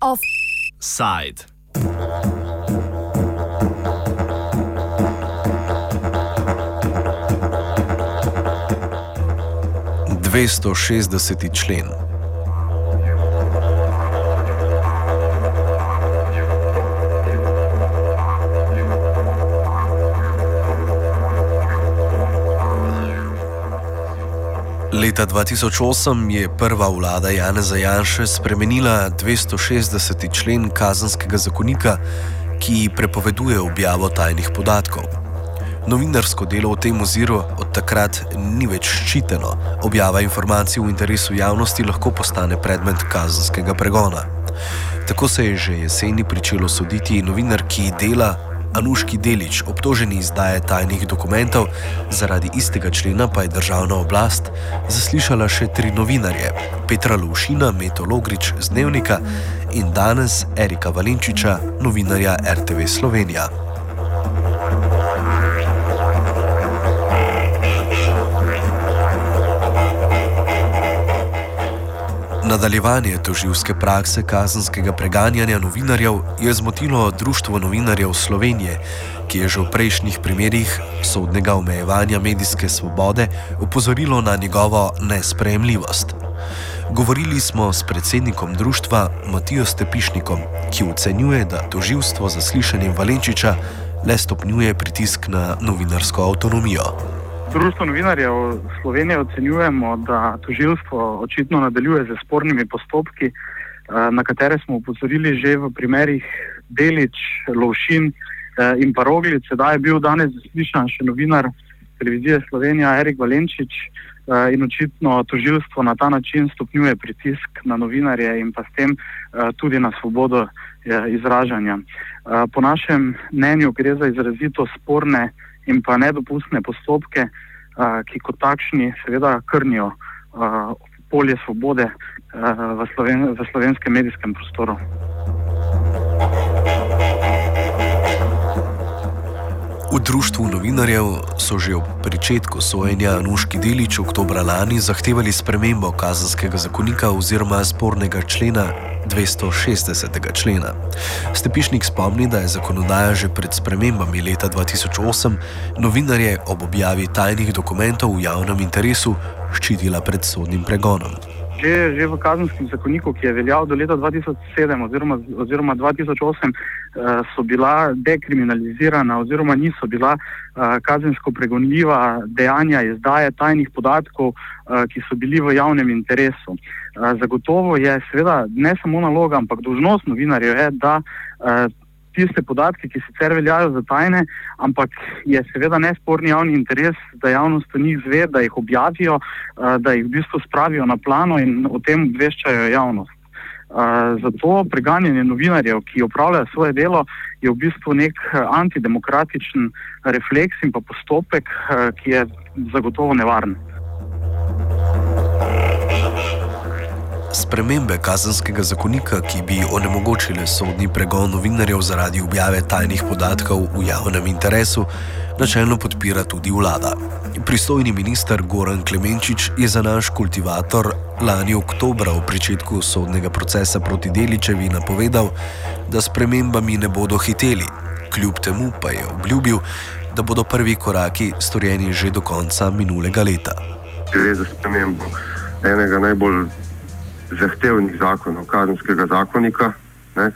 Offside. Dvesto šestdeseti člen. Leta 2008 je prva vlada Janeza Janša spremenila 260. člen kazenskega zakonika, ki prepoveduje objavo tajnih podatkov. Novinarsko delo v tem oziru od takrat ni več ščiteno, objava informacij v interesu javnosti lahko postane predmet kazenskega pregona. Tako se je že jeseni pričelo soditi novinarki dela Anuški Delič, obtoženi izdaje tajnih dokumentov, zaradi istega člena pa je državna oblast zaslišala še tri novinarje: Petra Lovšina, Meto Logrič z Dnevnika in danes Erika Valenčiča, novinarja RTV Slovenija. Nadaljevanje toživske prakse kazenskega preganjanja novinarjev je zmotilo Društvo novinarjev Slovenije, ki je že v prejšnjih primerih sodnega omejevanja medijske svobode upozorilo na njegovo nesprejemljivost. Govorili smo s predsednikom društva Matijo Stepišnikom, ki ocenjuje, da toživstvo za slišanje Valenčiča le stopnjuje pritisk na novinarsko avtonomijo. Društvo novinarjev Slovenije ocenjujemo, da tožilstvo očitno nadaljuje z spornimi postopki, eh, na katere smo upozorili že v primerih Delič, Lovšin eh, in pa Roglic. Sedaj je bil danes zaslišan še novinar televizije Slovenija Erik Valenčič eh, in očitno tožilstvo na ta način stopnjuje pritisk na novinarje in pa s tem tudi na svobodo izražanja. Po našem mnenju gre za izrazito sporne in pa nedopustne postopke, uh, ki kot takšni seveda krnijo polje svobode v, sloven, v slovenskem medijskem prostoru. V društvu novinarjev so že ob začetku sojenja Anuški Delič oktobra lani zahtevali spremembo kazenskega zakonika oziroma spornega člena 260. člena. Stepišnik spomni, da je zakonodaja že pred spremembami leta 2008 novinarje ob objavi tajnih dokumentov v javnem interesu ščitila pred sodnim pregonom. Že, že v kazenskem zakoniku, ki je veljal do leta 2007 oziroma, oziroma 2008, eh, so bila dekriminalizirana oziroma niso bila eh, kazensko pregonljiva dejanja izdaje tajnih podatkov, eh, ki so bili v javnem interesu. Zagotovo je seveda ne samo naloga, ampak dožnost novinarjev je, da tiste podatke, ki sicer veljajo za tajne, ampak je seveda nesporni javni interes, da javnost o njih zve, da jih objavijo, da jih v bistvu spravijo na plano in o tem obveščajo javnost. Zato preganjanje novinarjev, ki opravljajo svoje delo, je v bistvu nek antidemokratičen refleks in pa postopek, ki je zagotovo nevaren. Spremembe kazenskega zakonika, ki bi onemogočile sodni pregon novinarjev zaradi objave tajnih podatkov v javnem interesu, načelno podpira tudi vlada. Pristojni minister Goran Klemenčič je za naš kultivator lani oktobra v začetku sodnega procesa proti Deličevi napovedal, da spremembami ne bodo hiteli. Kljub temu pa je obljubil, da bodo prvi koraki storjeni že do konca minulega leta. Gre za spremembo enega najbolj zahtevnih zakonov, kazenskega zakonika. Ne,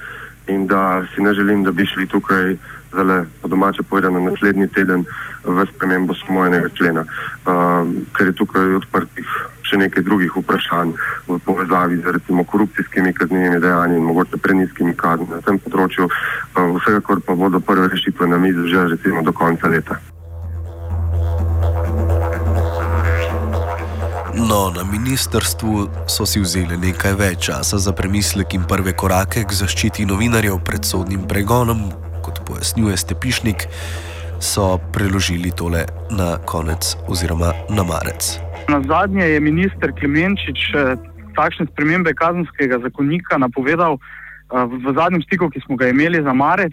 in da si ne želim, da bi šli tukaj, zale, po domače povedano, naslednji teden v spremembo samo enega člena, uh, ker je tukaj odprtih še nekaj drugih vprašanj v povezavi z recimo korupcijskimi kaznjivimi dejanji in mogoče preniskimi kazni na tem področju. Uh, vsekakor pa bodo prve rešitve na mizi že recimo do konca leta. No, na ministrstvu so si vzeli nekaj več časa za premislek in prve korake k zaščiti novinarjev pred sodnim pregonom, kot pojasnjuje Stepišnik, so preložili tole na konec oziroma na marec. Na zadnje je minister Klemenčič eh, takšne spremembe kazenskega zakonika napovedal v zadnjem stiku, ki smo ga imeli za marec,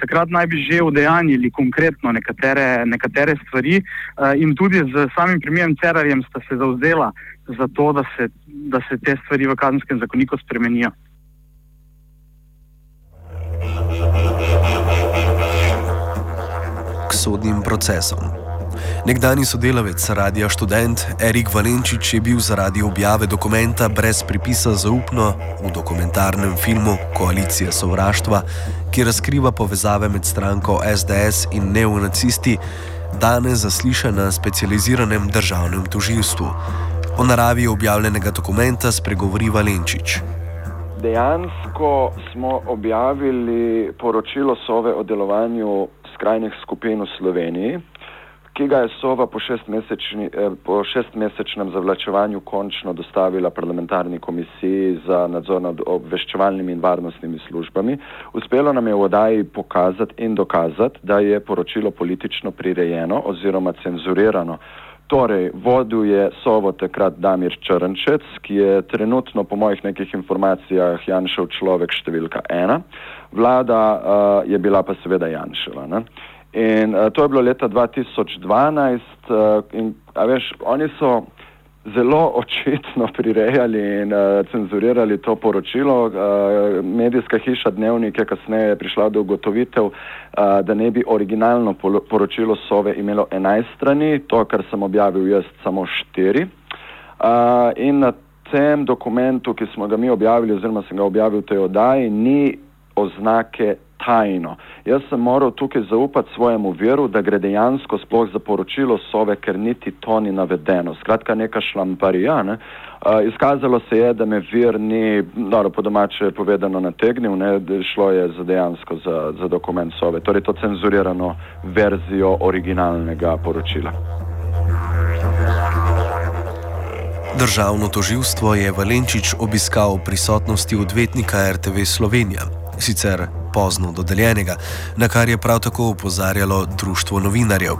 takrat naj bi že udejanjili konkretno nekatere, nekatere stvari in tudi z samim premijem Cerarjem sta se zauzela za to, da se, da se te stvari v kazenskem zakoniku spremenijo. K sodnim procesom. Nekdani sodelavec radia študent Erik Valenčič je bil zaradi objave dokumenta brez pripisa zaupno v dokumentarnem filmu Koalicija sovraštva, ki razkriva povezave med stranko SDS in neonacisti, danes zaslišan na specializiranem državnem tožilstvu. O naravi objavljenega dokumenta spregovori Valenčič. Dejansko smo objavili poročilo Sove o delovanju skrajnih skupin v Sloveniji ki ga je Sova po, šestmesečni, eh, po šestmesečnem zavlačevanju končno dostavila parlamentarni komisiji za nadzor nad obveščevalnimi in varnostnimi službami. Uspelo nam je v odaji pokazati in dokazati, da je poročilo politično prirejeno oziroma cenzurirano. Torej, vodil je Sovo takrat Damir Črnčec, ki je trenutno po mojih nekih informacijah Janšev človek številka ena, vlada uh, je bila pa seveda Janševa. Ne? In uh, to je bilo leta 2012, uh, eh, in veš, oni so zelo očitno prirejali in uh, cenzurirali to poročilo. Uh, medijska hiša Dnevnik je kasneje prišla do ugotovitev, uh, da ne bi originalno poročilo Sove imelo 11 strani, to, kar sem objavil jaz, samo 4. Uh, in na tem dokumentu, ki smo ga mi objavili, oziroma sem ga objavil v tej oddaji, ni oznake tajno. Jaz sem moral tukaj zaupati svojemu veru, da gre dejansko sploh za poročilo sove, ker niti to ni navedeno. Skratka, neka šlamparija. Ne? Uh, izkazalo se je, da me vir ni, dobro, po domače povedano, nategnil, ne? šlo je za dejansko za, za dokument sove, torej to cenzurirano verzijo originalnega poročila. Državno toživstvo je Valenčič obiskal v prisotnosti odvetnika RTV Slovenija, sicer pozno dodeljenega, na kar je prav tako upozarjalo Društvo novinarjev.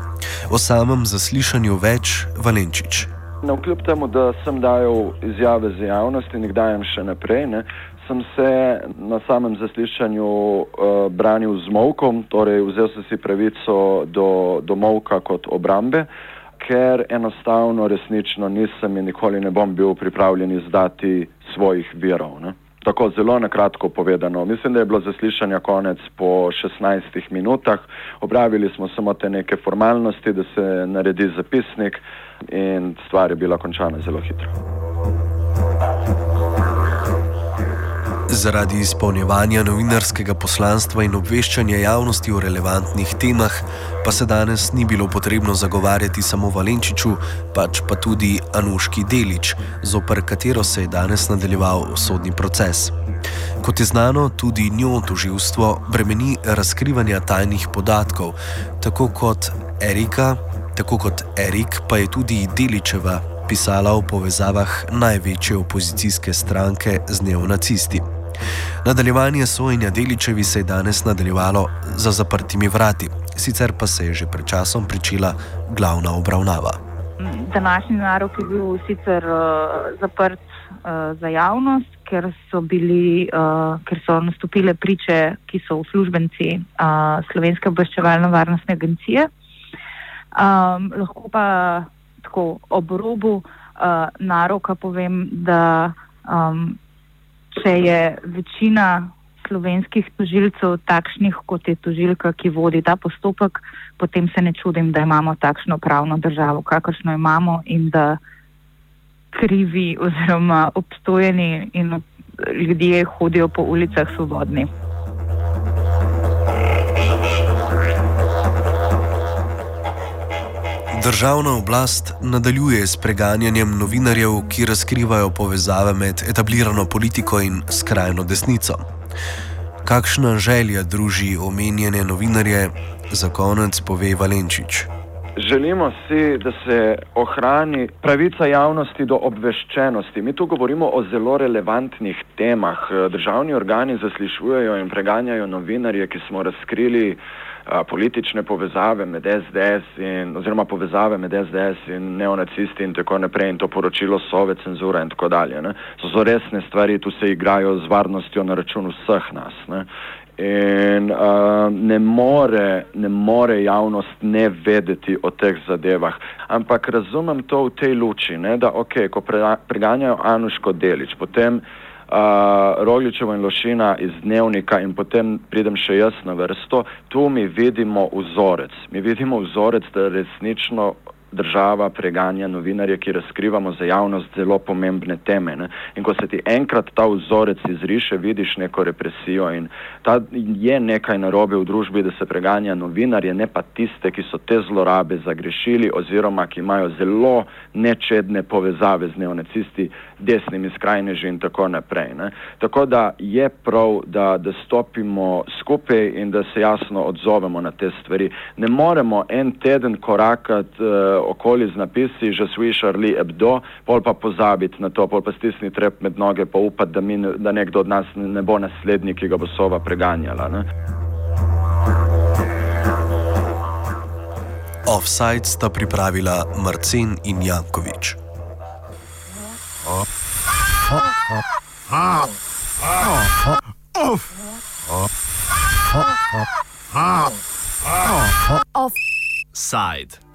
O samem zaslišanju več Valenčič. No, kljub temu, da sem dajal izjave za javnost in jih dajem še naprej, ne, sem se na samem zaslišanju uh, branil z molkom, torej vzel sem si pravico do, do molka kot obrambe, ker enostavno resnično nisem in nikoli ne bom bil pripravljen izdati svojih virov. Ne. Tako zelo na kratko povedano. Mislim, da je bilo zaslišanja konec po 16 minutah. Opravili smo samo te neke formalnosti, da se naredi zapisnik in stvar je bila končana zelo hitro. Zaradi izpolnjevanja novinarskega poslanstva in obveščanja javnosti o relevantnih temah, pa se danes ni bilo potrebno zagovarjati samo Valenčiču, pač pa tudi Anuški Delič, zoper katero se je danes nadaljeval sodni proces. Kot je znano, tudi njo toživstvo bremeni razkrivanja tajnih podatkov, tako kot Erika, tako kot Erik, pa je tudi Deličeva pisala o povezavah največje opozicijske stranke z neonacisti. Nadaljevanje sojenja Deličevi se je danes nadaljevalo za zaprtimi vrati, sicer pa se je že pred časom pričela glavna obravnava. Današnji narok je bil sicer uh, zaprt uh, za javnost, ker so, bili, uh, ker so nastopile priče, ki so uslužbenci uh, Slovenske obveščevalno-varnostne agencije. Um, lahko pa tako ob robu uh, naroka povem, da um, če je večina slovenskih tožilcev takšnih, kot je tožilka, ki vodi ta postopek, potem se ne čudim, da imamo takšno pravno državo, kakršno imamo in da krivi oziroma obstojeni in ljudje hodijo po ulicah svobodni. Državna oblast nadaljuje s preganjanjem novinarjev, ki razkrivajo povezave med etablirano politiko in skrajno desnico. Kakšna želja druži omenjene novinarje, za konec pove Valenčič. Želimo si, da se ohrani pravica javnosti do obveščenosti. Mi tu govorimo o zelo relevantnih temah. Državni organi zaslišujejo in preganjajo novinarje, ki smo razkrili uh, a, politične povezave med SDS in oziroma povezave med SDS in neonacisti in tako naprej in to poročilo Sove cenzura in tako dalje. Ne. So so resne stvari, tu se igrajo z varnostjo na račun vseh nas. Ne. In uh, ne, more, ne more javnost ne vedeti o teh zadevah. Ampak razumem to v tej luči, ne, da ok, ko pre, preganjajo Anuško delič, potem uh, Rogličevo in Lošina iz dnevnika in potem pridem še jaz na vrsto, tu mi vidimo vzorec. Mi vidimo vzorec, da resnično država preganja novinarje, ki razkrivamo za javnost zelo pomembne teme. Ne? In ko se ti enkrat ta vzorec izriše, vidiš neko represijo in ta je nekaj narobe v družbi, da se preganja novinarje, ne pa tiste, ki so te zlorabe zagrešili oziroma ki imajo zelo nečedne povezave z neonacisti, desnimi skrajneži in tako naprej. Ne? Tako da je prav, da, da stopimo skupaj in da se jasno odzovemo na te stvari. Ne moremo en teden korakati uh, okoli z napisi, že svi Charlie Hebdo, pol pa pozabiti na to, pol pa stisni trep med noge, pa upati, da, da nekdo od nas ne bo naslednji, ki ga bo sova preganjala. Ne? Offside sta pripravila Marcin in Jankovič. Offside.